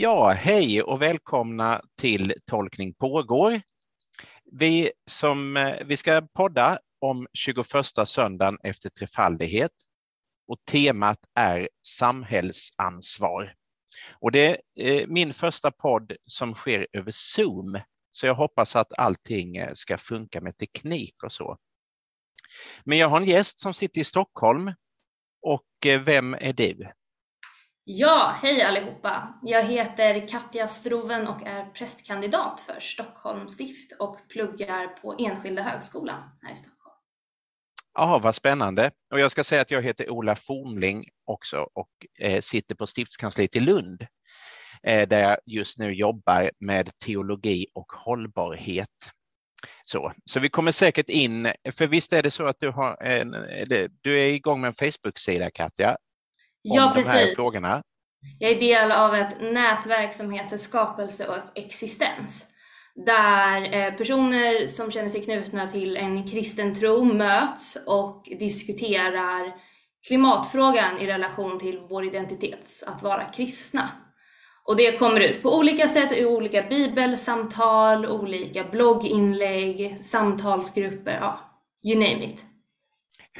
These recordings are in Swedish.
Ja, hej och välkomna till Tolkning pågår. Vi, som, eh, vi ska podda om 21 söndagen efter trefaldighet och temat är samhällsansvar. Och det är min första podd som sker över Zoom, så jag hoppas att allting eh, ska funka med teknik och så. Men jag har en gäst som sitter i Stockholm och vem är du? Ja, hej allihopa! Jag heter Katja Stroven och är prästkandidat för Stockholms stift och pluggar på Enskilda högskolan här i Stockholm. Ja, vad spännande. Och jag ska säga att jag heter Ola Formling också och eh, sitter på stiftskansliet i Lund eh, där jag just nu jobbar med teologi och hållbarhet. Så, så vi kommer säkert in, för visst är det så att du, har en, eh, du är igång med en Facebook-sida Katja, Ja, precis. de här frågorna. Jag är del av ett nätverk som heter Skapelse och existens. Där eh, personer som känner sig knutna till en kristen tro möts och diskuterar klimatfrågan i relation till vår identitet, att vara kristna. Och det kommer ut på olika sätt i olika bibelsamtal, olika blogginlägg, samtalsgrupper, ja, you name it.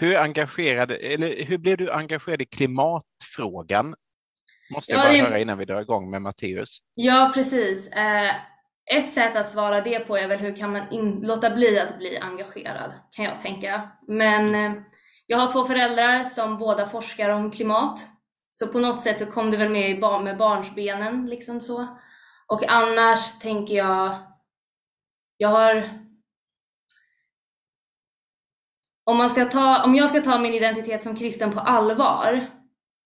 Hur, engagerad, eller hur blev du engagerad i klimatfrågan? Måste jag ja, bara det... höra innan vi drar igång med Matteus. Ja, precis. Eh, ett sätt att svara det på är väl hur kan man in, låta bli att bli engagerad, kan jag tänka. Men eh, jag har två föräldrar som båda forskar om klimat. Så på något sätt så kom det väl med med barnsbenen, liksom så. Och annars tänker jag, jag har om, man ska ta, om jag ska ta min identitet som kristen på allvar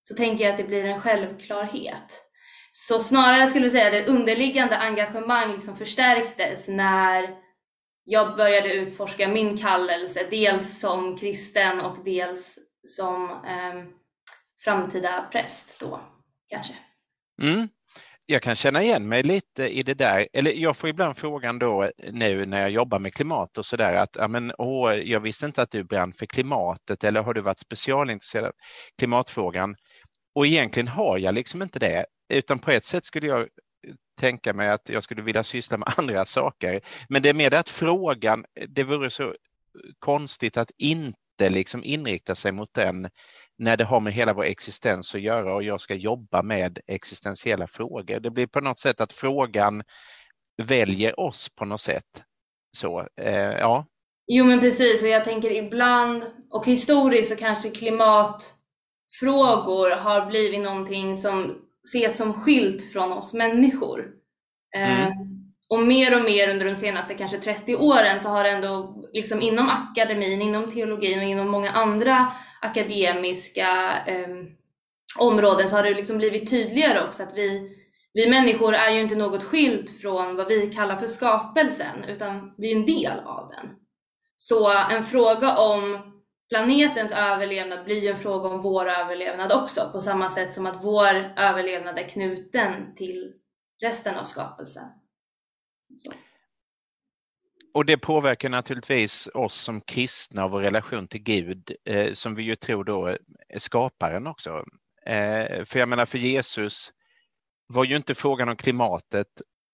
så tänker jag att det blir en självklarhet. Så snarare skulle jag säga att det underliggande engagemang liksom förstärktes när jag började utforska min kallelse, dels som kristen och dels som eh, framtida präst då kanske. Mm jag kan känna igen mig lite i det där. Eller jag får ibland frågan då eh, nu när jag jobbar med klimat och så där att ja, men, åh, jag visste inte att du brann för klimatet eller har du varit specialintresserad av klimatfrågan? Och egentligen har jag liksom inte det, utan på ett sätt skulle jag eh, tänka mig att jag skulle vilja syssla med andra saker. Men det är mer det att frågan, eh, det vore så konstigt att inte liksom inrikta sig mot den när det har med hela vår existens att göra och jag ska jobba med existentiella frågor. Det blir på något sätt att frågan väljer oss på något sätt. Så, eh, ja. Jo men precis och jag tänker ibland och historiskt så kanske klimatfrågor har blivit någonting som ses som skilt från oss människor. Eh, mm. Och mer och mer under de senaste kanske 30 åren så har det ändå liksom inom akademin, inom teologin och inom många andra akademiska eh, områden så har det liksom blivit tydligare också att vi, vi människor är ju inte något skilt från vad vi kallar för skapelsen utan vi är en del av den. Så en fråga om planetens överlevnad blir ju en fråga om vår överlevnad också på samma sätt som att vår överlevnad är knuten till resten av skapelsen. Så. Och det påverkar naturligtvis oss som kristna och vår relation till Gud, eh, som vi ju tror då är skaparen också. Eh, för jag menar, för Jesus var ju inte frågan om klimatet,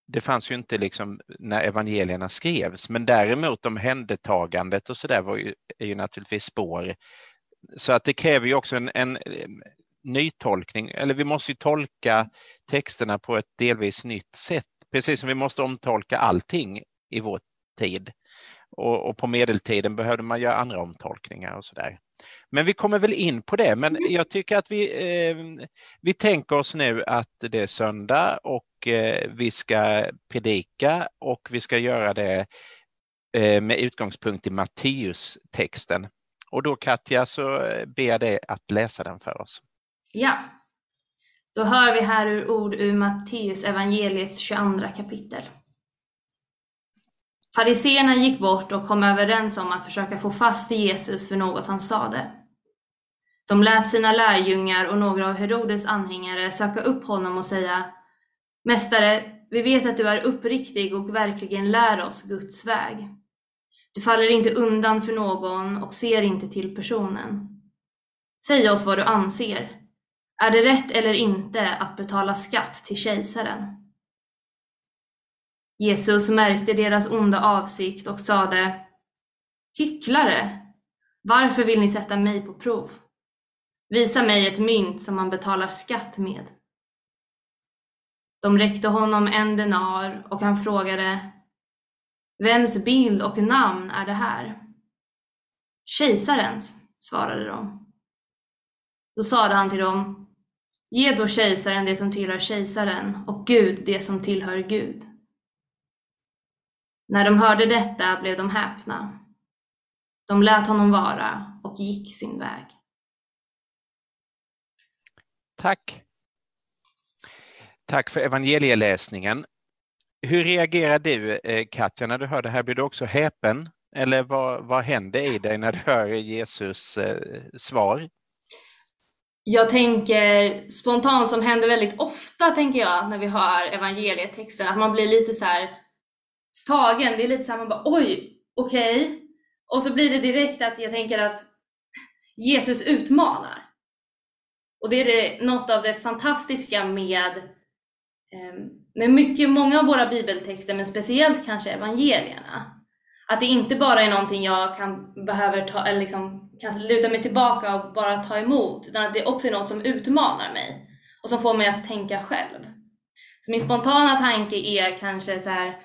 det fanns ju inte liksom när evangelierna skrevs, men däremot omhändertagandet och så där var ju, är ju naturligtvis spår. Så att det kräver ju också en, en eh, nytolkning, eller vi måste ju tolka texterna på ett delvis nytt sätt, precis som vi måste omtolka allting i vår tid. Och, och, på medeltiden behövde man göra andra omtolkningar och så där. Men vi kommer väl in på det, men jag tycker att vi, eh, vi tänker oss nu att det är söndag och eh, vi ska predika och vi ska göra det eh, med utgångspunkt i Matteus-texten. Och då Katja så ber jag dig att läsa den för oss. Ja, då hör vi här ur ord ur Matteus evangeliets 22 kapitel. Fariseerna gick bort och kom överens om att försöka få fast Jesus för något han sade. De lät sina lärjungar och några av Herodes anhängare söka upp honom och säga Mästare, vi vet att du är uppriktig och verkligen lär oss Guds väg. Du faller inte undan för någon och ser inte till personen. Säg oss vad du anser. Är det rätt eller inte att betala skatt till kejsaren? Jesus märkte deras onda avsikt och sade Hycklare! Varför vill ni sätta mig på prov? Visa mig ett mynt som man betalar skatt med. De räckte honom en denar och han frågade Vems bild och namn är det här? Kejsarens, svarade de. Då sade han till dem Ge då kejsaren det som tillhör kejsaren och Gud det som tillhör Gud. När de hörde detta blev de häpna. De lät honom vara och gick sin väg. Tack. Tack för evangelieläsningen. Hur reagerar du eh, Katja när du hör det här? Blir du också häpen? Eller vad, vad händer i dig när du hör Jesus eh, svar? Jag tänker spontant som händer väldigt ofta tänker jag när vi hör evangelietexten att man blir lite så här tagen. Det är lite så här man bara oj, okej. Okay. Och så blir det direkt att jag tänker att Jesus utmanar. Och det är det, något av det fantastiska med, eh, med mycket, många av våra bibeltexter, men speciellt kanske evangelierna. Att det inte bara är någonting jag kan, behöver ta, eller liksom, kan luta mig tillbaka och bara ta emot, utan att det också är något som utmanar mig och som får mig att tänka själv. Så min spontana tanke är kanske så här,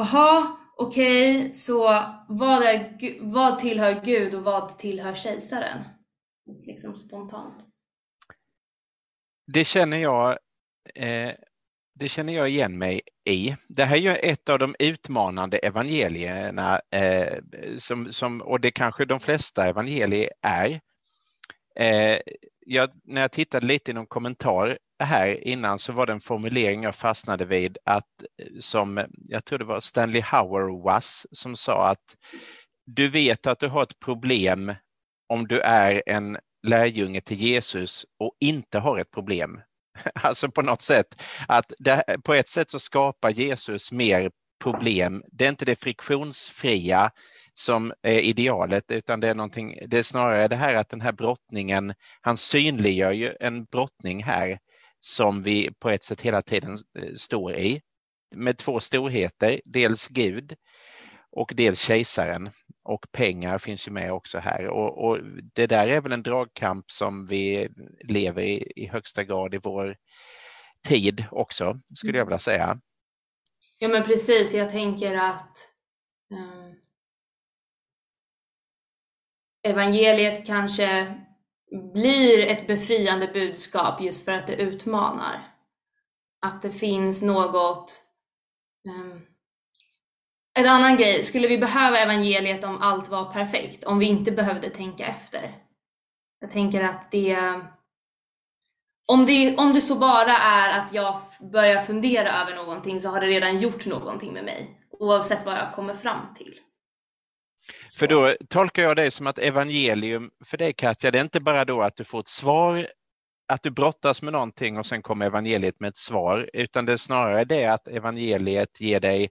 aha, okej, okay, så vad, är, vad tillhör Gud och vad tillhör kejsaren? Liksom spontant. Det känner jag eh, det känner jag igen mig i. Det här är ju ett av de utmanande evangelierna eh, som, som, och det kanske de flesta evangelier är. Eh, jag, när jag tittade lite i någon kommentar här innan så var det en formulering jag fastnade vid att eh, som jag tror det var Stanley Hauerwas som sa att du vet att du har ett problem om du är en lärjunge till Jesus och inte har ett problem Alltså på något sätt att det, på ett sätt så skapar Jesus mer problem. Det är inte det friktionsfria som är idealet utan det är, någonting, det är snarare det här att den här brottningen, han synliggör ju en brottning här som vi på ett sätt hela tiden eh, står i med två storheter, dels Gud och dels kejsaren och pengar finns ju med också här och, och, det där är väl en dragkamp som vi lever i, i högsta grad i vår tid också, skulle jag vilja säga. Ja men precis, jag tänker att um, evangeliet kanske blir ett befriande budskap just för att det utmanar. Att det finns något um, en annan grej, skulle vi behöva evangeliet om allt var perfekt? Om vi inte behövde tänka efter? Jag tänker att det om det, om det så bara är att jag börjar fundera över någonting så har det redan gjort någonting med mig, oavsett vad jag kommer fram till. Så. För då tolkar jag det som att evangelium för dig Katja, det är inte bara då att du får ett svar, att du brottas med någonting och sen kommer evangeliet med ett svar, utan det är snarare det att evangeliet ger dig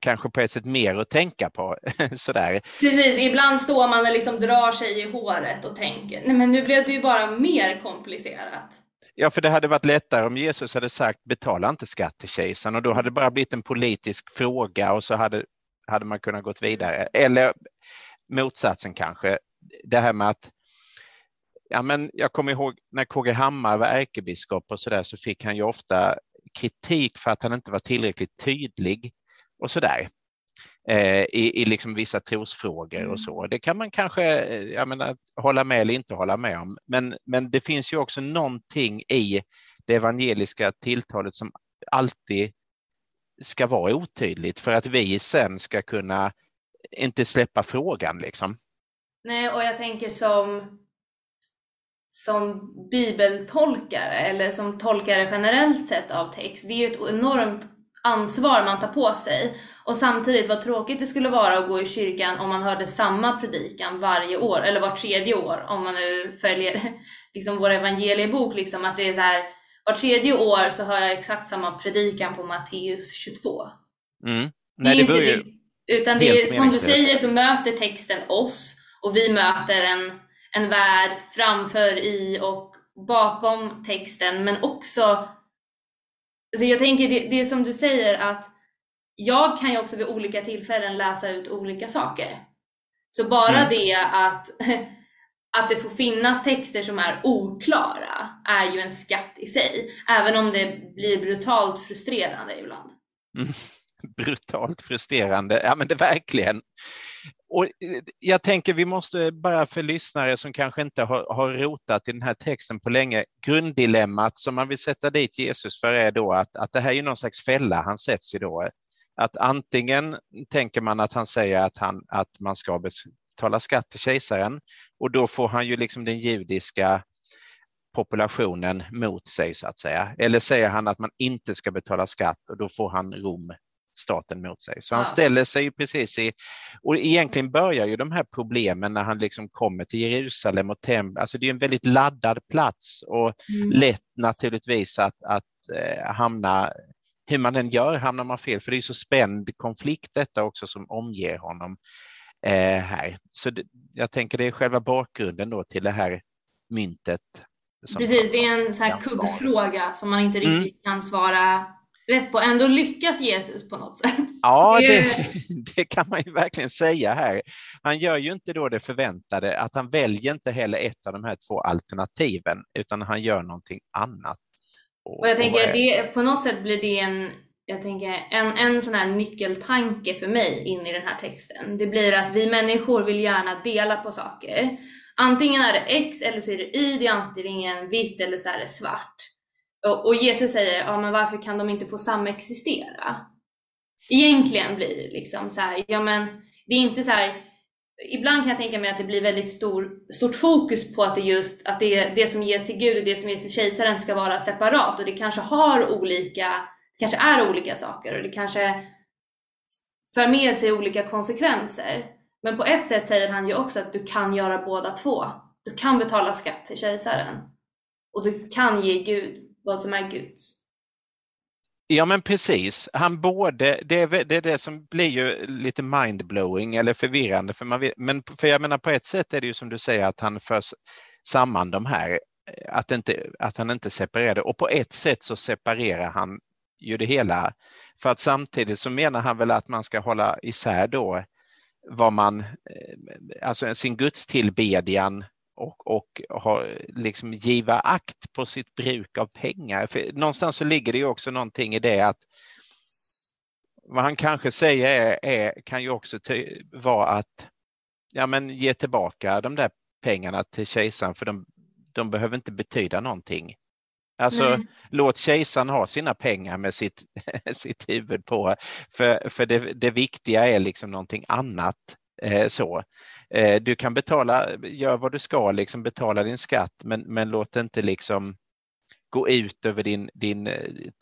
kanske på ett sätt mer att tänka på. Sådär. Precis, ibland står man och liksom drar sig i håret och tänker, nej men nu blev det ju bara mer komplicerat. Ja, för det hade varit lättare om Jesus hade sagt betala inte skatt till kejsaren och då hade det bara blivit en politisk fråga och så hade, hade man kunnat gått vidare. Eller motsatsen kanske, det här med att Ja, men jag kommer ihåg när KG Hammar var ärkebiskop och så där så fick han ju ofta kritik för att han inte var tillräckligt tydlig och sådär. Eh, i, i liksom vissa trosfrågor och så. Det kan man kanske eh, jag menar, hålla med eller inte hålla med om. Men, men det finns ju också någonting i det evangeliska tilltalet som alltid ska vara otydligt för att vi sen ska kunna inte släppa frågan liksom. Nej, och jag tänker som som bibeltolkare eller som tolkare generellt sett av text, det är ju ett enormt ansvar man tar på sig. Och samtidigt vad tråkigt det skulle vara att gå i kyrkan om man hörde samma predikan varje år, eller var tredje år, om man nu följer liksom vår evangeliebok, liksom att det är så här, var tredje år så hör jag exakt samma predikan på Matteus 22. Mm. Nej, det, det inte det, utan det är, som du säger så möter texten oss och vi möter en, en värld framför, i och bakom texten men också, alltså jag tänker det, det som du säger att jag kan ju också vid olika tillfällen läsa ut olika saker. Så bara mm. det att, att det får finnas texter som är oklara är ju en skatt i sig, även om det blir brutalt frustrerande ibland. Mm. Brutalt frustrerande, ja men det verkligen. Och eh, jag tänker vi måste bara för lyssnare som kanske inte har, har rotat i den här texten på länge, grunddilemmat som man vill sätta dit Jesus för är då att, att det här är någon slags fälla han sätts i då. Att antingen tänker man att han säger att, han, att man ska betala skatt till kejsaren och då får han ju liksom den judiska populationen mot sig så att säga. Eller säger han att man inte ska betala skatt och då får han Rom staten mot sig. Så han ställer sig precis i, och egentligen börjar ju de här problemen när han liksom kommer till Jerusalem och Tem, alltså det är en väldigt laddad plats och mm. lätt naturligtvis att, att eh, hamna, hur man än gör hamnar man fel, för det är så spänd konflikt detta också som omger honom eh, här. Så det, jag tänker det är själva bakgrunden då till det här myntet. Precis, det är en sån här kuggfråga som man inte mm. riktigt mm. kan svara rätt på. Ändå lyckas Jesus på något sätt. Ja, det, det, kan man ju verkligen säga här. Han gör ju inte då det förväntade, att han väljer inte heller ett av de här två alternativen, utan han gör någonting annat. Och, och jag tänker och, det, på något sätt blir det en, jag tänker, en, en sån här nyckeltanke för mig in i den här texten. Det blir att vi människor vill gärna dela på saker. Antingen är det X eller så är det Y, det är antingen vitt eller så är det svart. Och, Jesus säger, ja men varför kan de inte få samexistera? Egentligen blir det liksom så här, ja men det är inte så här, ibland kan jag tänka mig att det blir väldigt stor, stort fokus på att det just, att det, det som ges till Gud och det som ges till kejsaren ska vara separat och det kanske har olika, kanske är olika saker och det kanske för med sig olika konsekvenser. Men på ett sätt säger han ju också att du kan göra båda två. Du kan betala skatt till kejsaren och du kan ge Gud vad som är Guds. Ja men precis, han både, det är, det är det som blir ju lite mindblowing eller förvirrande för man vet, men för jag menar på ett sätt är det ju som du säger att han för samman de här, att, inte, att han inte separerade och på ett sätt så separerar han ju det hela. För att samtidigt så menar han väl att man ska hålla isär då vad man, eh, alltså sin gudstillbedjan och, och ha, liksom giva akt på sitt bruk av pengar. För någonstans så ligger det ju också någonting i det att vad han kanske säger är, är kan ju också vara att ja, men ge tillbaka de där pengarna till kejsaren för de, de behöver inte betyda någonting. Alltså mm. låt kejsaren ha sina pengar med sitt, sitt huvud på, för, för det, det viktiga är liksom någonting annat. Eh, så. Eh, du kan betala, gör vad du ska, liksom betala din skatt, men, men låt det inte liksom gå ut över din, din eh,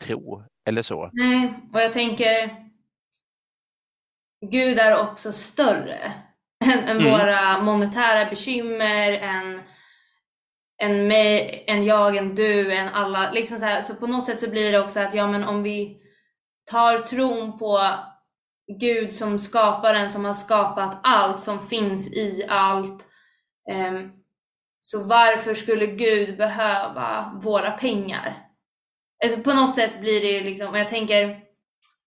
tro eller så. Nej, och jag tänker Gud är också större än, än mm. våra monetära bekymmer, än, än, mig, än jag, än du, än alla. Liksom så, här, så på något sätt så blir det också att ja, men om vi tar tron på Gud som skaparen som har skapat allt som finns i allt. Ehm, så varför skulle Gud behöva våra pengar? Alltså på något sätt blir det liksom, och jag tänker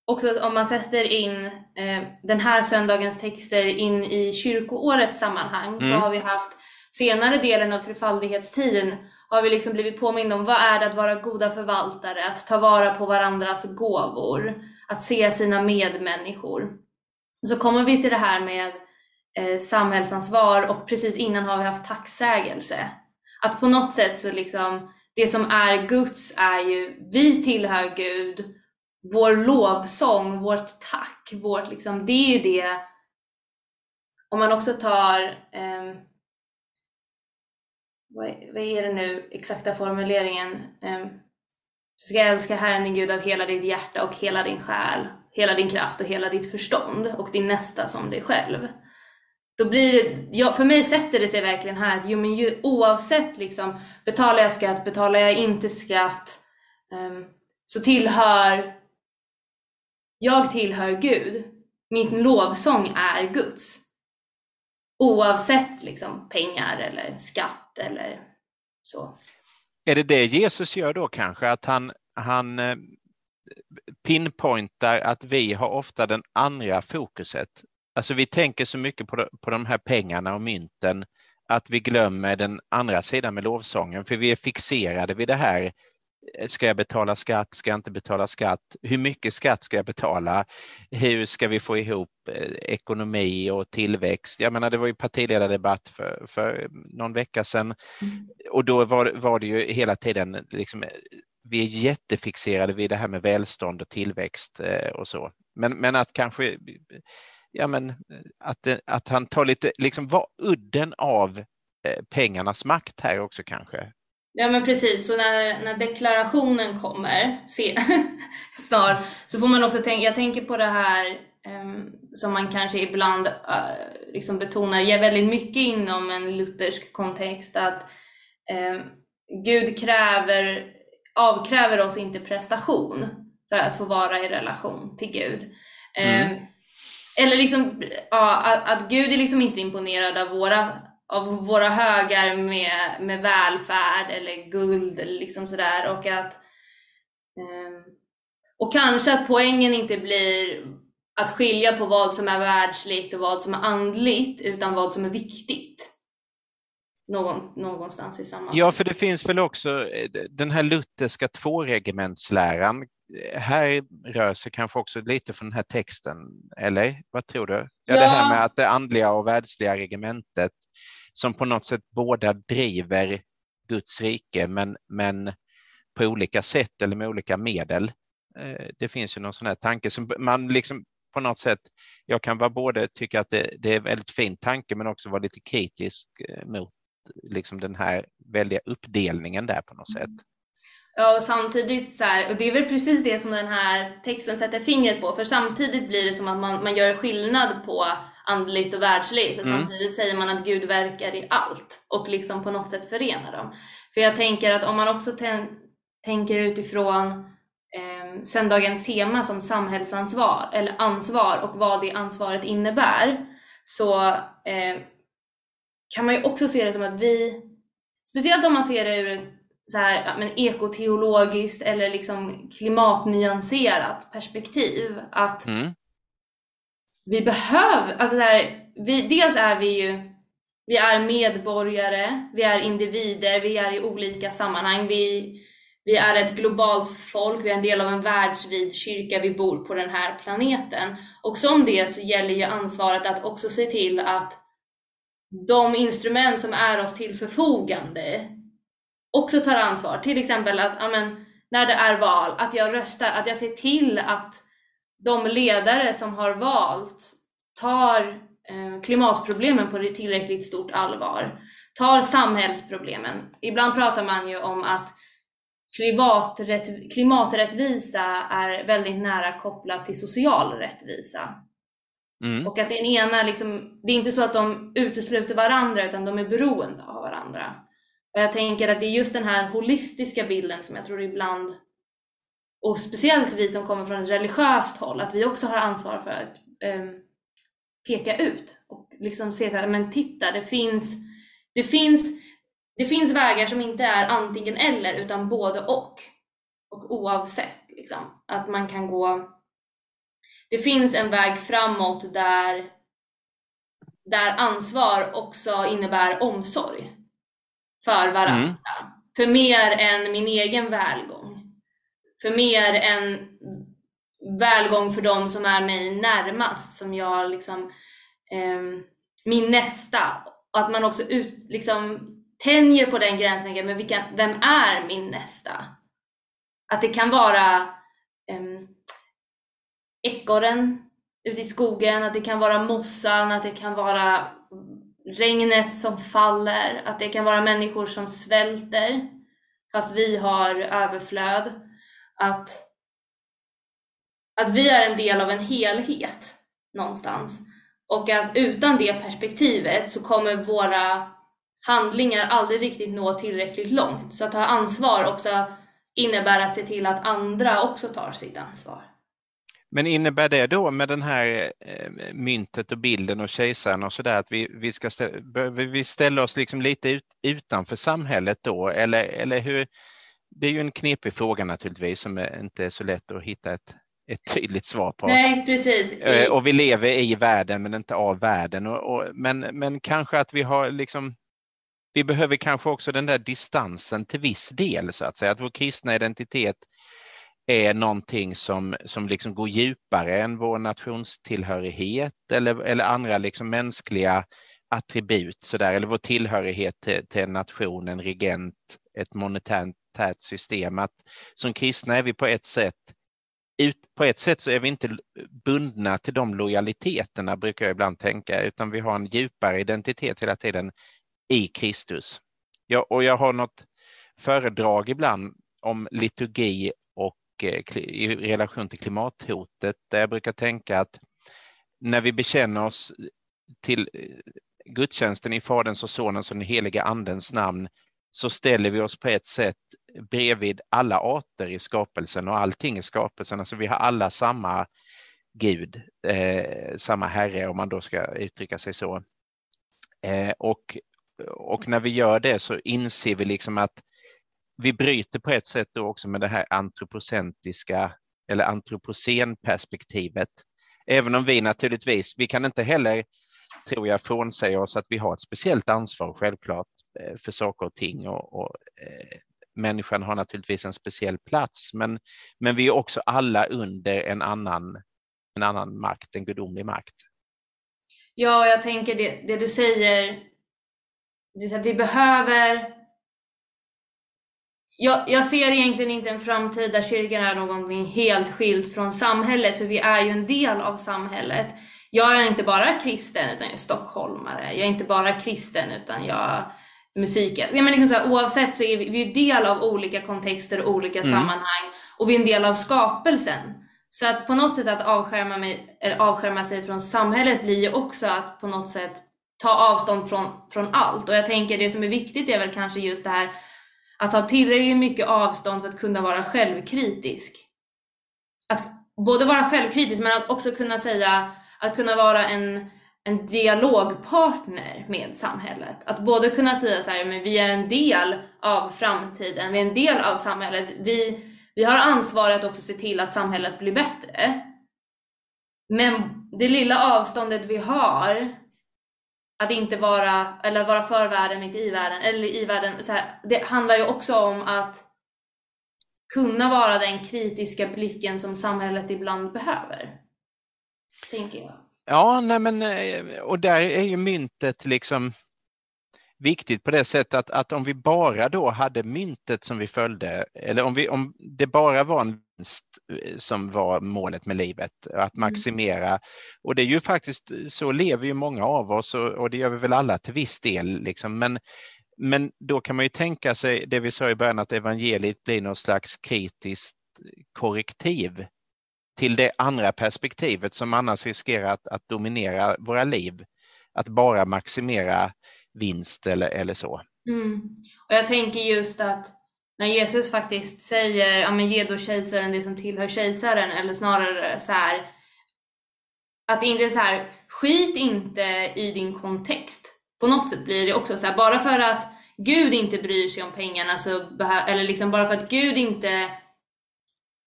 också att om man sätter in eh, den här söndagens texter in i kyrkoårets sammanhang mm. så har vi haft senare delen av trefaldighetstiden har vi liksom blivit påminna om vad är det att vara goda förvaltare, att ta vara på varandras gåvor att se sina medmänniskor. Så kommer vi till det här med eh, samhällsansvar och precis innan har vi haft tacksägelse. Att på något sätt så liksom, det som är Guds är ju, vi tillhör Gud, vår lovsång, vårt tack, vårt liksom, det är ju det, om man också tar, eh, vad, är, vad är det nu, exakta formuleringen? Ehm, du ska älska Herren din Gud av hela ditt hjärta och hela din själ, hela din kraft och hela ditt förstånd och din nästa som dig själv. Då blir det, ja, för mig sätter det sig verkligen här att jo, men ju, oavsett liksom, betalar jag skatt, betalar jag inte skatt, um, så tillhör jag tillhör Gud. Min lovsång är Guds. Oavsett liksom, pengar eller skatt eller så är det det Jesus gör då kanske, att han, han eh, pinpointar att vi har ofta den andra fokuset. Alltså vi tänker så mycket på de, på de här pengarna och mynten att vi glömmer den andra sidan med lovsången, för vi är fixerade vid det här. Ska jag betala skatt? Ska jag inte betala skatt? Hur mycket skatt ska jag betala? Hur ska vi få ihop eh, ekonomi och tillväxt? Jag menar, det var ju partiledardebatt för, för någon vecka sedan mm. och då var, var det ju hela tiden liksom, vi är jättefixerade vid det här med välstånd och tillväxt eh, och så. Men, men att kanske ja, men, att, att han tar lite, liksom var udden av eh, pengarnas makt här också kanske. Ja men precis, så när, när deklarationen kommer se, snart så får man också tänka, jag tänker på det här um, som man kanske ibland uh, liksom betonar ger väldigt mycket inom en luthersk kontext att um, Gud kräver, avkräver oss inte prestation för att få vara i relation till Gud. Mm. Um, eller liksom, ja, att, att Gud är liksom inte imponerad av våra, av våra högar med, med välfärd eller guld eller liksom sådär och att um, och kanske att poängen inte blir att skilja på vad som är världsligt och vad som är andligt utan vad som är viktigt. Någon, någonstans i samma. Ja, för det finns väl också eh, den här lutherska tvåregementsläran här rör sig kanske också lite från den här texten, eller vad tror du? Ja, ja. det här med att det andliga och världsliga regementet som på något sätt båda driver Guds rike men, men på olika sätt eller med olika medel. Eh, det finns ju någon sån här tanke som man liksom på något sätt, jag kan vara både tycka att det, det är en väldigt fin tanke men också vara lite kritisk eh, mot liksom den här väldiga uppdelningen där på något sätt. Ja, och samtidigt så här, och det är väl precis det som den här texten sätter fingret på, för samtidigt blir det som att man, man gör skillnad på andligt och världsligt och mm. samtidigt säger man att Gud verkar i allt och liksom på något sätt förenar dem. För jag tänker att om man också tänker utifrån eh, söndagens tema som samhällsansvar eller ansvar och vad det ansvaret innebär så eh, kan man ju också se det som att vi, speciellt om man ser det ur så här, men ekoteologiskt eller liksom klimatnyanserat perspektiv. Att mm. vi behöver, alltså så här, vi, dels är vi ju vi är medborgare, vi är individer, vi är i olika sammanhang. Vi, vi är ett globalt folk, vi är en del av en världsvid kyrka, vi bor på den här planeten. Och som det så gäller ju ansvaret att också se till att de instrument som är oss till förfogande också tar ansvar. Till exempel att amen, när det är val, att jag röstar, att jag ser till att de ledare som har valt tar eh, klimatproblemen på tillräckligt stort allvar, tar samhällsproblemen. Ibland pratar man ju om att klimaträtt, klimaträttvisa är väldigt nära kopplat till social rättvisa. Mm. Och att den ena, liksom, det är inte så att de utesluter varandra utan de är beroende av varandra. Och jag tänker att det är just den här holistiska bilden som jag tror ibland, och speciellt vi som kommer från ett religiöst håll, att vi också har ansvar för att um, peka ut och liksom se så här, men titta, det finns, det finns, det finns vägar som inte är antingen eller utan både och. Och oavsett liksom, att man kan gå, det finns en väg framåt där, där ansvar också innebär omsorg för varandra. Mm. För mer än min egen välgång. För mer än välgång för de som är mig närmast, som jag liksom, eh, min nästa. Att man också ut, liksom, tänjer på den gränsen, men vilka, vem är min nästa? Att det kan vara eh, ekorren ute i skogen, att det kan vara mossan, att det kan vara regnet som faller, att det kan vara människor som svälter fast vi har överflöd. Att, att vi är en del av en helhet någonstans. Och att utan det perspektivet så kommer våra handlingar aldrig riktigt nå tillräckligt långt. Så att ta ansvar också innebär att se till att andra också tar sitt ansvar. Men innebär det då med den här eh, myntet och bilden och kejsaren och sådär att vi, vi ska ställa, vi ställa oss liksom lite ut, utanför samhället då eller, eller hur? Det är ju en knepig fråga naturligtvis som inte är så lätt att hitta ett, ett tydligt svar på. Nej, precis. Eh, och vi lever i världen men inte av världen. Och, och, men, men kanske att vi har liksom vi behöver kanske också den där distansen till viss del så att säga, att vår kristna identitet är någonting som, som liksom går djupare än vår nationstillhörighet eller, eller andra liksom mänskliga attribut, så där, eller vår tillhörighet till, till en nation, en regent, ett monetärt system. Att som kristna är vi på ett sätt ut, på ett sätt så är vi inte bundna till de lojaliteterna, brukar jag ibland tänka, utan vi har en djupare identitet hela tiden i Kristus. Jag, och jag har något föredrag ibland om liturgi i relation till klimathotet där jag brukar tänka att när vi bekänner oss till eh, gudstjänsten i Faderns och Sonens och den heliga Andens namn så ställer vi oss på ett sätt bredvid alla arter i skapelsen och allting i skapelsen. Alltså vi har alla samma Gud, eh, samma Herre om man då ska uttrycka sig så. Eh, och, och när vi gör det så inser vi liksom att vi bryter på ett sätt då också med det här antropocentiska eller antropocenperspektivet. Även om vi naturligtvis, vi kan inte heller tror jag frånsäga oss att vi har ett speciellt ansvar självklart eh, för saker och ting och, och eh, människan har naturligtvis en speciell plats men, men vi är också alla under en annan, en annan makt, en gudomlig makt. Ja, jag tänker det, det du säger, det att vi behöver jag, jag, ser egentligen inte en framtid där kyrkan är någonting helt skilt från samhället, för vi är ju en del av samhället. Jag är inte bara kristen, utan jag är stockholmare. Jag är inte bara kristen, utan jag musiken. Ja, men liksom så här, oavsett så är vi, vi är del av olika kontexter och olika mm. sammanhang och vi är en del av skapelsen. Så att på något sätt att avskärma, mig, avskärma sig från samhället blir ju också att på något sätt ta avstånd från, från allt. Och jag tänker det som är viktigt är väl kanske just det här att ha tillräckligt mycket avstånd för att kunna vara självkritisk. Att både vara självkritisk men att också kunna säga, att kunna vara en en dialogpartner med samhället. Att både kunna säga så här, men vi är en del av framtiden, vi är en del av samhället. Vi, vi har ansvar att också se till att samhället blir bättre. Men det lilla avståndet vi har, att inte vara, eller vara för världen, mitt i världen, eller i världen, så här, det handlar ju också om att kunna vara den kritiska blicken som samhället ibland behöver. Tänker jag. Ja, nej men, eh, och där är ju myntet liksom viktigt på det sättet att, att om vi bara då hade myntet som vi följde, eller om, vi, om det bara var en vinst eh, som var målet med livet, att mm. maximera. Och det är ju faktiskt, så lever ju många av oss och, och det gör vi väl alla till viss del. Liksom. Men, men då kan man ju tänka sig det vi sa i början, att evangeliet blir någon slags kritiskt korrektiv till det andra perspektivet som annars riskerar att, att dominera våra liv. Att bara maximera vinst eller, eller så. Mm. Och Jag tänker just att när Jesus faktiskt säger ja, men ge då kejsaren det som tillhör kejsaren eller snarare så här att det inte är så här skit inte i din kontext. På något sätt blir det också så här bara för att Gud inte bryr sig om pengarna så eller liksom bara för att Gud inte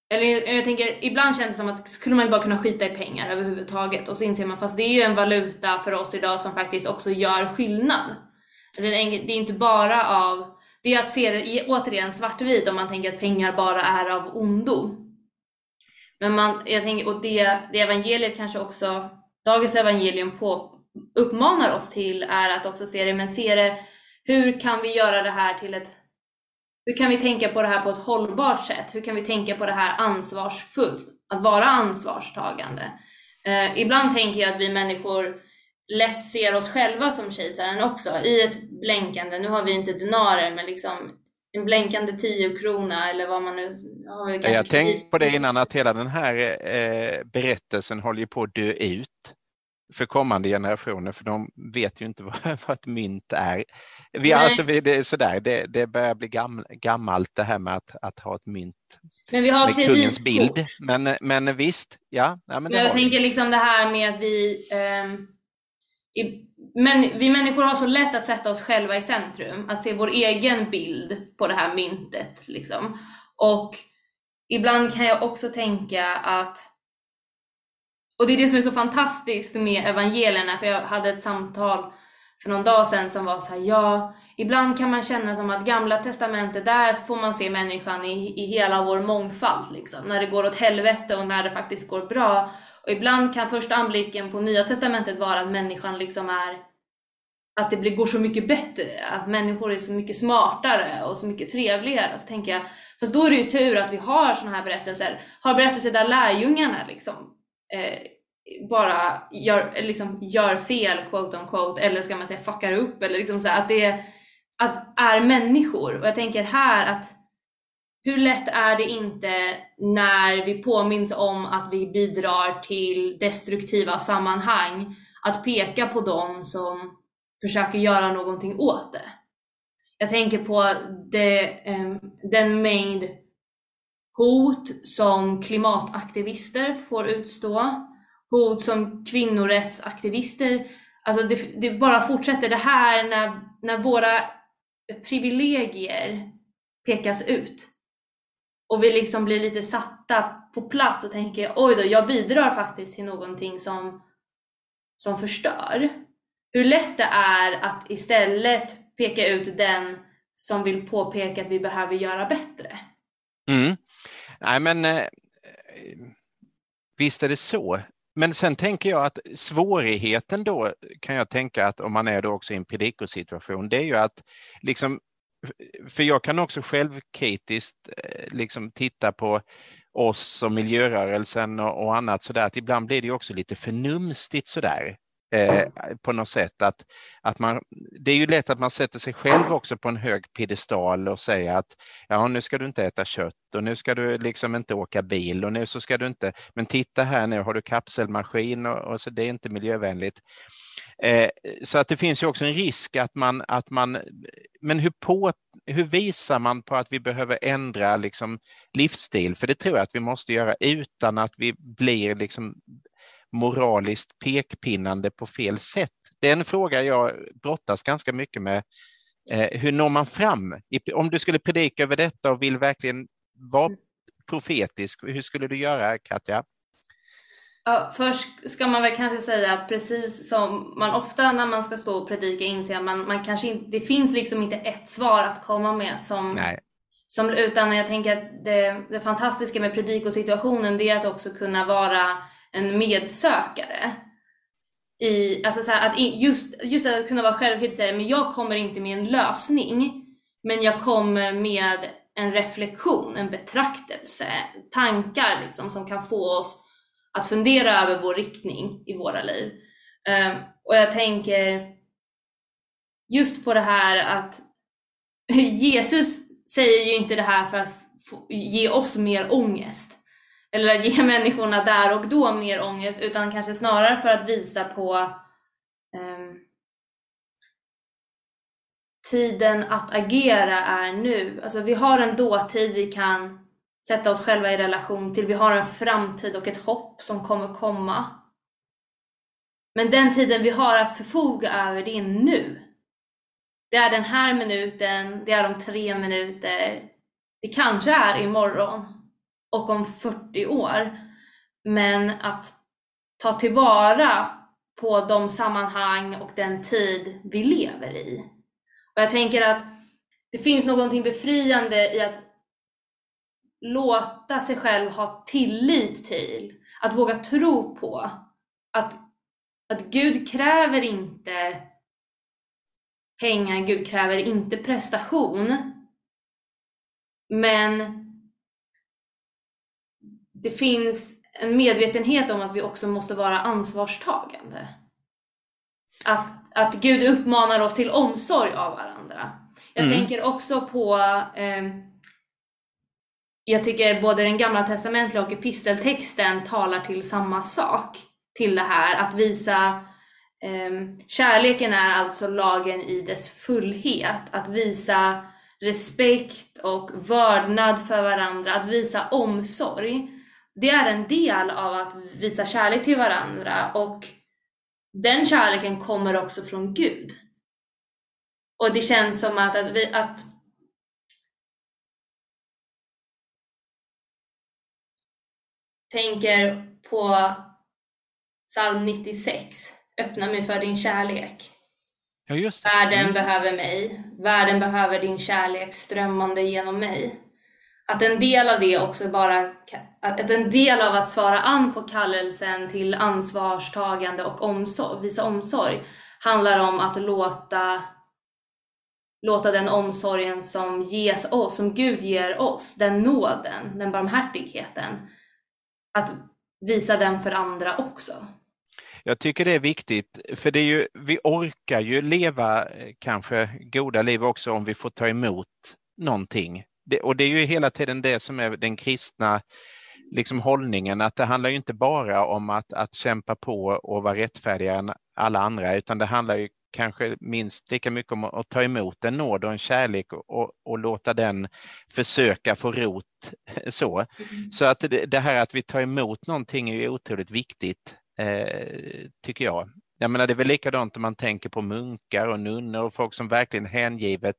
eller jag tänker, ibland känns det som att skulle man bara kunna skita i pengar överhuvudtaget och så inser man fast det är ju en valuta för oss idag som faktiskt också gör skillnad. Alltså det är inte bara av, det är att se det återigen svartvitt om man tänker att pengar bara är av ondo. Men man, jag tänker, och det, det evangeliet kanske också, dagens evangelium på, uppmanar oss till är att också se det, men se det, hur kan vi göra det här till ett hur kan vi tänka på det här på ett hållbart sätt? Hur kan vi tänka på det här ansvarsfullt? Att vara ansvarstagande. Eh, ibland tänker jag att vi människor lätt ser oss själva som kejsaren också i ett blänkande, nu har vi inte denarer, men liksom en blänkande tiokrona eller vad man nu har. Vi jag tänkte på det innan att hela den här eh, berättelsen håller på att dö ut. för kommande generationer för de vet ju inte vad, vad ett mynt är. Vi, alltså, det, är sådär, det, det börjar bli gam, gammalt det här med att, att ha ett mynt men vi har med kungens bild. Men, men visst, ja. ja men jag tänker liksom det här med att vi eh, men vi människor har så lätt att sätta oss själva i centrum, att se vår egen bild på det här myntet. Liksom. Och ibland kan jag också tänka att och det är det som är så fantastiskt med evangelierna, för jag hade ett samtal för någon dag sedan som var så här, ja, ibland kan man känna som att gamla testamentet, där får man se människan i, i hela vår mångfald, liksom, när det går åt helvete och när det faktiskt går bra. Och ibland kan första anblicken på nya testamentet vara att människan liksom är att det går så mycket bättre, att människor är så mycket smartare och så mycket trevligare. Och så tänker jag, fast då är det ju tur att vi har sådana här berättelser, har berättelser där lärjungarna liksom eh, bara gör, liksom, gör fel, quote on quote, eller ska man säga fuckar upp, eller liksom så att det att är människor. Och jag tänker här att hur lätt är det inte när vi påminns om att vi bidrar till destruktiva sammanhang att peka på dem som försöker göra någonting åt det. Jag tänker på det, ehm, den mängd hot som klimataktivister får utstå, hot som kvinnorättsaktivister, alltså det, det bara fortsätter. Det här när, när våra privilegier pekas ut och vi liksom blir lite satta på plats och tänker oj då, jag bidrar faktiskt till någonting som, som förstör. Hur lätt det är att istället peka ut den som vill påpeka att vi behöver göra bättre. Mm. Nej men eh, visst är det så. Men sen tänker jag att svårigheten då kan jag tänka att om man är då också i en predikosituation, det är ju att liksom, för jag kan också självkritiskt eh, liksom titta på oss och miljörörelsen och, och annat sådär, att ibland blir det också lite förnumstigt sådär eh, på något sätt. Att, att man, det är ju lätt att man sätter sig själv också på en hög piedestal och säger att ja, nu ska du inte äta kött och nu ska du liksom inte åka bil och nu så ska du inte, men titta här nu har du kapselmaskin och, och så det är inte miljövänligt. Eh, så att det finns ju också en risk att man, att man men hur, på, hur visar man på att vi behöver ändra liksom livsstil? För det tror jag att vi måste göra utan att vi blir liksom moraliskt pekpinnande på fel sätt? Det är en fråga jag brottas ganska mycket med. Eh, hur når man fram? Om du skulle predika över detta och vill verkligen vara profetisk, hur skulle du göra Katja? Ja, först ska man väl kanske säga att precis som man ofta när man ska stå och predika inser man, man kanske inte, det finns liksom inte ett svar att komma med som, Nej. som utan jag tänker att det, det fantastiska med predikosituationen det är att också kunna vara en medsökare. I, alltså så här, att just, just att kunna vara självkritisk och säga men jag kommer inte med en lösning, men jag kommer med en reflektion, en betraktelse, tankar liksom, som kan få oss att fundera över vår riktning i våra liv. Um, och jag tänker just på det här att Jesus säger ju inte det här för att ge oss mer ångest eller ge människorna där och då mer ångest utan kanske snarare för att visa på um, tiden att agera är nu. Alltså vi har en dåtid vi kan sätta oss själva i relation till. Vi har en framtid och ett hopp som kommer komma. Men den tiden vi har att förfoga över, det är nu. Det är den här minuten, det är om tre minuter, det kanske är imorgon och om 40 år. Men att ta tillvara på de sammanhang och den tid vi lever i. Och jag tänker att det finns någonting befriande i att låta sig själv ha tillit till, att våga tro på att, att Gud kräver inte pengar, Gud kräver inte prestation. Men det finns en medvetenhet om att vi också måste vara ansvarstagande. Att, att Gud uppmanar oss till omsorg av varandra. Jag mm. tänker också på eh, jag tycker både den gamla testamentliga och episteltexten talar till samma sak. till det här, att visa um, kärleken är alltså lagen i dess fullhet, att visa respekt och vördnad för varandra, att visa omsorg. Det är en del av att visa kärlek till varandra och den kärleken kommer också från Gud. Och det känns som att, att, vi, att tänker på psalm 96, öppna mig för din kärlek. Ja, just det. Världen Mm. behöver mig, världen behöver din kärlek strömmande genom mig. Att en del av det också bara, att en del av att svara an på kallelsen till ansvarstagande och omsorg, visa omsorg, handlar om att låta, låta den omsorgen som ges oss, som Gud ger oss, den nåden, den barmhärtigheten, att visa den för andra också. Jag tycker det är viktigt, för det är ju, vi orkar ju leva eh, kanske goda liv också om vi får ta emot någonting. Det, och det är ju hela tiden det som är den kristna liksom hållningen, att det handlar ju inte bara om att, att kämpa på och vara rättfärdigare än alla andra, utan det handlar ju kanske minst lika mycket om att ta emot en nåd och en kärlek och, och låta den försöka få rot så. Mm. Så att det, det här att vi tar emot någonting är ju otroligt viktigt, eh, tycker jag. Jag menar, det är väl likadant om man tänker på munkar och nunnor och folk som verkligen hängivet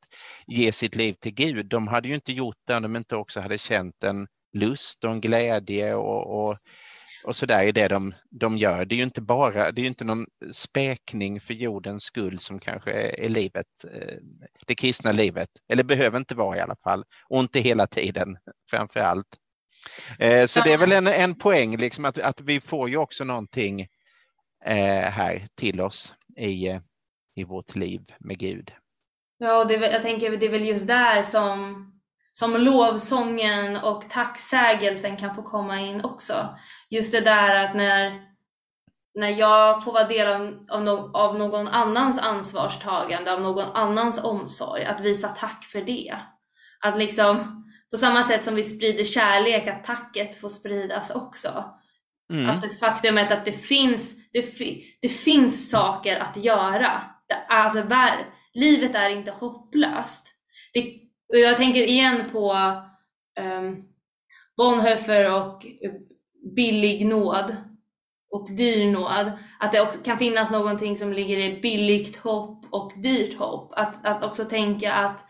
ger sitt liv till Gud. De hade ju inte gjort det om de inte också hade känt en lust och en glädje och, och, och så där i det de, de gör. Det är ju inte bara, det är ju inte någon späkning för jordens skull som kanske är, livet, eh, det kristna livet, eller behöver inte vara i alla fall, och inte hela tiden framför allt. Eh, så det är väl en, en poäng, liksom att, att vi får ju också någonting Eh, här till oss i, eh, i vårt liv med Gud. Ja, det, jag tänker det är väl just där som, som lovsången och tacksägelsen kan få komma in också. Just det där att när, när jag får vara del av, av, no, av någon annans ansvarstagande, av någon annans omsorg, att visa tack för det. Att liksom, på samma sätt som vi sprider kärlek, att tacket får spridas också. Mm. Att det faktumet att det finns, det, fi, det finns saker att göra. Det alltså, vär, livet är inte hopplöst. Det, och jag tänker igen på um, Bonhoeffer och billig nåd och dyr nåd. Att det också kan finnas någonting som ligger i billigt hopp och dyrt hopp. Att, att också tänka att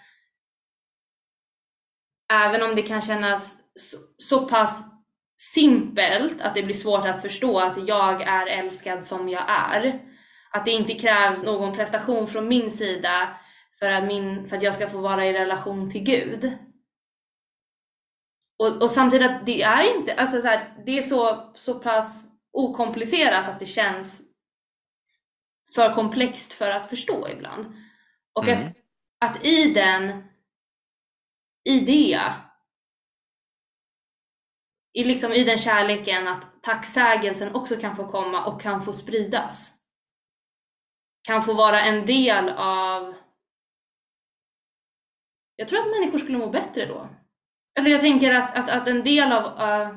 även om det kan kännas så, så pass simpelt att det blir svårt att förstå att jag är älskad som jag är. Att det inte krävs någon prestation från min sida för att, min, för att jag ska få vara i relation till Gud. Och, och samtidigt att det är inte, alltså så här, det är så, så pass okomplicerat att det känns för komplext för att förstå ibland. Och Mm. att, att i den, i det, i, liksom i den kärleken att tacksägelsen också kan få komma och kan få spridas. Kan få vara en del av... Jag tror att människor skulle må bättre då. Eller jag tänker att, att, att en del av... Uh,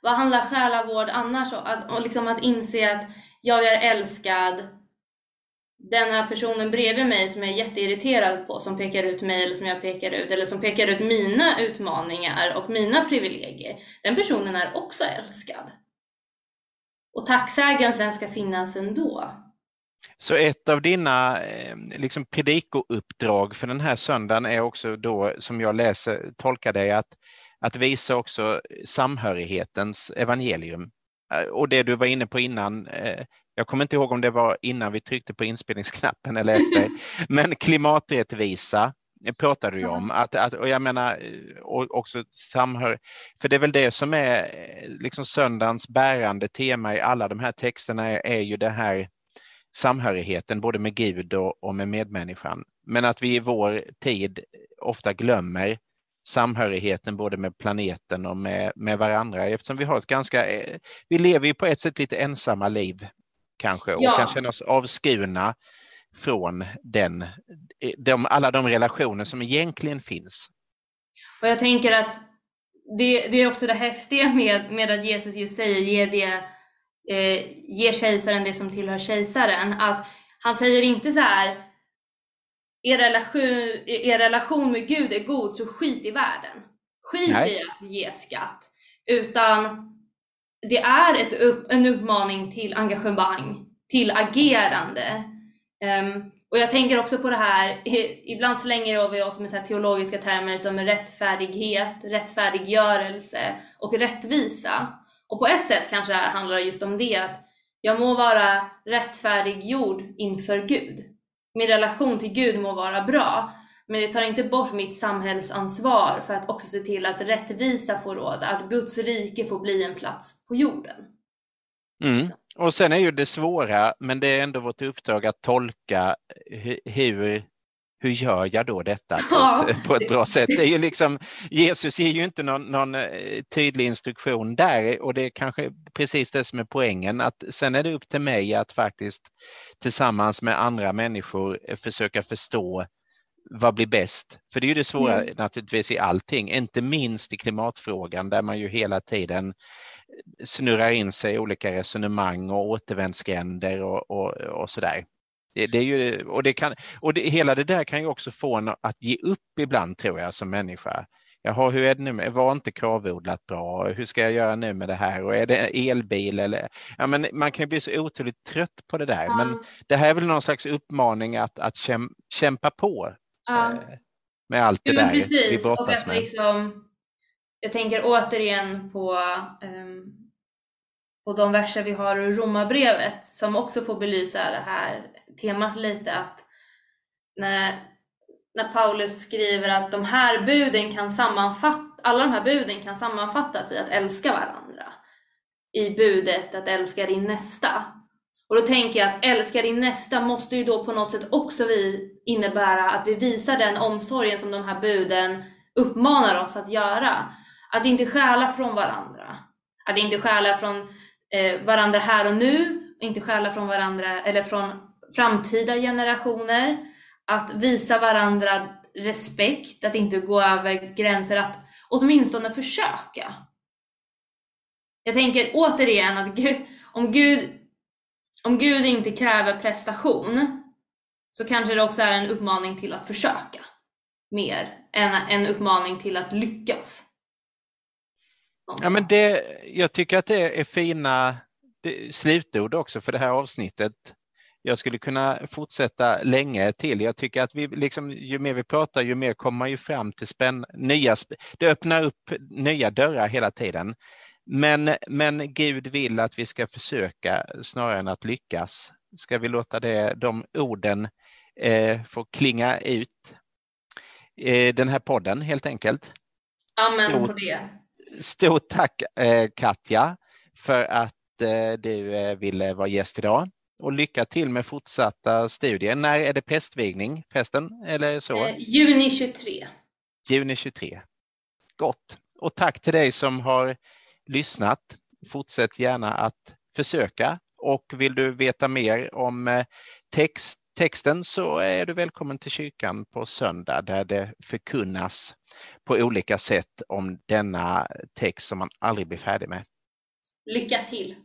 vad handlar själavård annars om? Att, och liksom att inse att jag är älskad. Den här personen bredvid mig som jag är jätteirriterad på, som pekar ut mig eller som jag pekar ut, eller som pekar ut mina utmaningar och mina privilegier. Den personen är också älskad. Och tacksägelsen ska finnas ändå. Så ett av dina eh, liksom predikouppdrag för den här söndagen är också då, som jag läser, tolkar dig, att, att visa också samhörighetens evangelium. Eh, och det du var inne på innan, eh, jag kommer inte ihåg om det var innan vi tryckte på inspelningsknappen eller efter, men klimaträttvisa pratar du om. Att, att, och jag menar och också samhör, för det är väl det som är liksom söndagens bärande tema i alla de här texterna är, är ju det här samhörigheten både med Gud och, och med medmänniskan. Men att vi i vår tid ofta glömmer samhörigheten både med planeten och med, med varandra eftersom vi har ett ganska, eh, vi lever ju på ett sätt lite ensamma liv kanske och Ja. kan känna oss avskurna från den, eh, de, alla de relationer som egentligen finns. Och jag tänker att det, det är också det häftiga med, med att Jesus just säger ge det eh, ge kejsaren det som tillhör kejsaren. Att han säger inte så här, er relation, er relation med Gud är god så skit i världen. Skit Nej. i att ge skatt. Utan det är ett upp, en uppmaning till engagemang, till agerande. Um, och jag tänker också på det här, ibland slänger vi oss med så teologiska termer som rättfärdighet, rättfärdiggörelse och rättvisa. Och på ett sätt kanske det här handlar just om det, att jag må vara rättfärdiggjord inför Gud. Min relation till Gud må vara bra, men det tar inte bort mitt samhällsansvar för att också se till att rättvisa får råda, att Guds rike får bli en plats på jorden. Mm. Och sen är ju det svåra, men det är ändå vårt uppdrag att tolka hur, hur gör jag då detta på, ja. ett, på ett bra sätt? Det är ju liksom, Jesus ger ju inte någon, någon, eh, tydlig instruktion där och det är kanske precis det som är poängen att sen är det upp till mig att faktiskt tillsammans med andra människor försöka förstå vad blir bäst? För det är ju det svåra mm. naturligtvis i allting, inte minst i klimatfrågan där man ju hela tiden snurrar in sig i olika resonemang och återvändsgränder och, och, och sådär. Det, det, är ju, och det kan, och det, hela det där kan ju också få en att ge upp ibland tror jag som människa. Jaha, hur är det nu? Var inte kravodlat bra? Hur ska jag göra nu med det här? Och är det elbil eller? Ja, men man kan ju bli så otroligt trött på det där. Ja. Men det här är väl någon slags uppmaning att, att kämpa på ja. Eh, med allt det där precis. vi brottas med. Liksom, jag tänker återigen på, um, på de verser vi har ur Romarbrevet som också får belysa det här temat lite att när, när Paulus skriver att de här buden kan sammanfatta, alla de här buden kan sammanfattas i att älska varandra. I budet att älska din nästa. Och då tänker jag att älska din nästa måste ju då på något sätt också vi innebära att vi visar den omsorgen som de här buden uppmanar oss att göra. Att inte stjäla från varandra. Att inte stjäla från eh, varandra här och nu, inte stjäla från varandra eller från framtida generationer. Att visa varandra respekt, att inte gå över gränser, att åtminstone försöka. Jag tänker återigen att Gud, om, Gud, om Gud inte kräver prestation så kanske det också är en uppmaning till att försöka mer än en uppmaning till att lyckas. Ja, men det, jag tycker att det är fina slutord också för det här avsnittet. Jag skulle kunna fortsätta länge till. Jag tycker att vi liksom, ju mer vi pratar, ju mer kommer man ju fram till spänn, nya, det öppnar upp nya dörrar hela tiden. Men, men Gud vill att vi ska försöka snarare än att lyckas. Ska vi låta det, de orden eh, få klinga ut eh, den här podden helt enkelt. Amen Stort, på det. Stort tack eh, Katja för att eh, du eh, ville vara gäst idag och lycka till med fortsatta studier. När är det pestvigning, pesten eller så? Eh, juni 23. Juni 23. Gott. Och tack till dig som har lyssnat. Fortsätt gärna att försöka och vill du veta mer om eh, text, texten så är du välkommen till kyrkan på söndag där det förkunnas på olika sätt om denna text som man aldrig blir färdig med. Lycka till!